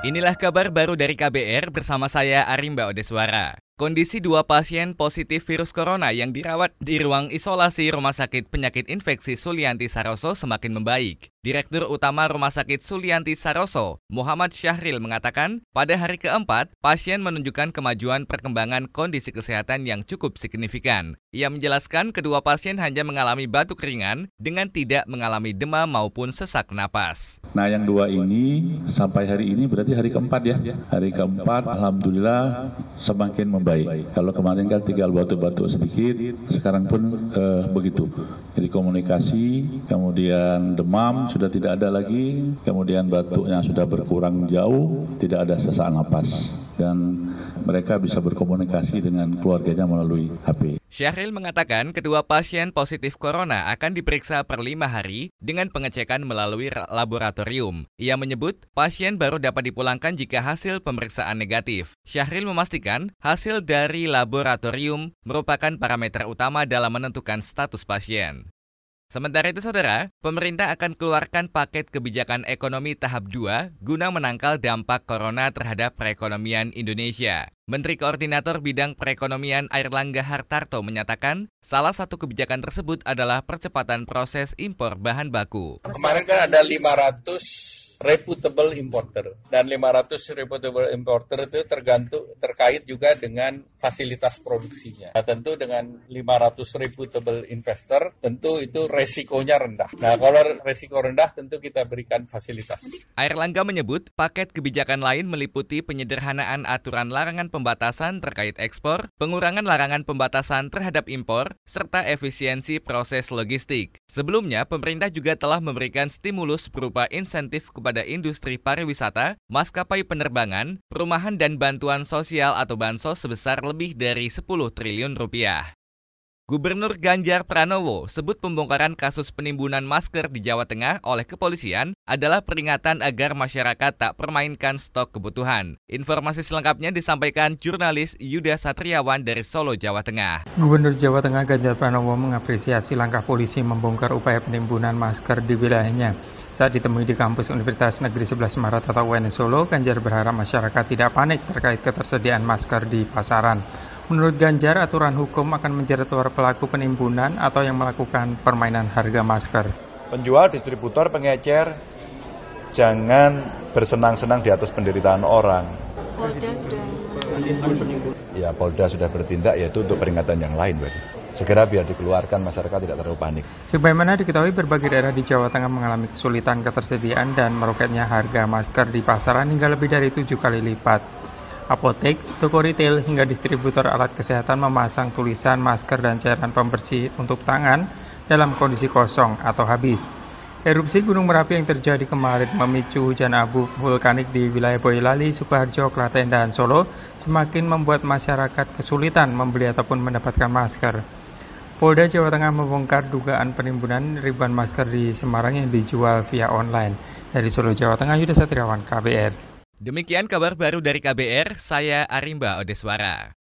Inilah kabar baru dari KBR bersama saya Arimba Odeswara. Kondisi dua pasien positif virus corona yang dirawat di ruang isolasi Rumah Sakit Penyakit Infeksi Sulianti Saroso semakin membaik. Direktur Utama Rumah Sakit Sulianti Saroso, Muhammad Syahril mengatakan, pada hari keempat, pasien menunjukkan kemajuan perkembangan kondisi kesehatan yang cukup signifikan. Ia menjelaskan kedua pasien hanya mengalami batuk ringan dengan tidak mengalami demam maupun sesak napas. Nah yang dua ini sampai hari ini berarti hari keempat ya. Hari keempat Alhamdulillah semakin membaik. Kalau kemarin kan tinggal batuk-batuk sedikit, sekarang pun eh, begitu. Jadi komunikasi, kemudian demam, sudah tidak ada lagi, kemudian batuknya sudah berkurang jauh, tidak ada sesak napas dan mereka bisa berkomunikasi dengan keluarganya melalui HP. Syahril mengatakan kedua pasien positif corona akan diperiksa per lima hari dengan pengecekan melalui laboratorium. Ia menyebut pasien baru dapat dipulangkan jika hasil pemeriksaan negatif. Syahril memastikan hasil dari laboratorium merupakan parameter utama dalam menentukan status pasien. Sementara itu saudara, pemerintah akan keluarkan paket kebijakan ekonomi tahap 2 guna menangkal dampak corona terhadap perekonomian Indonesia. Menteri Koordinator Bidang Perekonomian Airlangga Hartarto menyatakan, salah satu kebijakan tersebut adalah percepatan proses impor bahan baku. Kemarin kan ada 500 reputable importer dan 500 reputable importer itu tergantung terkait juga dengan fasilitas produksinya. Nah, tentu dengan 500 reputable investor tentu itu resikonya rendah. Nah, kalau resiko rendah tentu kita berikan fasilitas. Air Langga menyebut paket kebijakan lain meliputi penyederhanaan aturan larangan pembatasan terkait ekspor, pengurangan larangan pembatasan terhadap impor, serta efisiensi proses logistik. Sebelumnya, pemerintah juga telah memberikan stimulus berupa insentif kepada industri pariwisata, maskapai penerbangan, perumahan dan bantuan sosial atau bansos sebesar lebih dari 10 triliun rupiah. Gubernur Ganjar Pranowo sebut pembongkaran kasus penimbunan masker di Jawa Tengah oleh kepolisian adalah peringatan agar masyarakat tak permainkan stok kebutuhan. Informasi selengkapnya disampaikan jurnalis Yuda Satriawan dari Solo, Jawa Tengah. Gubernur Jawa Tengah Ganjar Pranowo mengapresiasi langkah polisi membongkar upaya penimbunan masker di wilayahnya. Saat ditemui di kampus Universitas Negeri 11 Maret atau UNS Solo, Ganjar berharap masyarakat tidak panik terkait ketersediaan masker di pasaran. Menurut Ganjar, aturan hukum akan menjerat para pelaku penimbunan atau yang melakukan permainan harga masker. Penjual, distributor, pengecer, jangan bersenang-senang di atas penderitaan orang. Polda sudah Ya, Polda sudah bertindak, yaitu untuk peringatan yang lain berarti segera biar dikeluarkan masyarakat tidak terlalu panik. Sebagaimana diketahui berbagai daerah di Jawa Tengah mengalami kesulitan ketersediaan dan meroketnya harga masker di pasaran hingga lebih dari tujuh kali lipat. Apotek, toko retail, hingga distributor alat kesehatan memasang tulisan masker dan cairan pembersih untuk tangan dalam kondisi kosong atau habis. Erupsi Gunung Merapi yang terjadi kemarin memicu hujan abu vulkanik di wilayah Boyolali, Sukoharjo, Klaten, dan Solo semakin membuat masyarakat kesulitan membeli ataupun mendapatkan masker. Polda Jawa Tengah membongkar dugaan penimbunan ribuan masker di Semarang yang dijual via online. Dari Solo, Jawa Tengah, Yuda Satriawan, KBR. Demikian kabar baru dari KBR, saya Arimba Odeswara.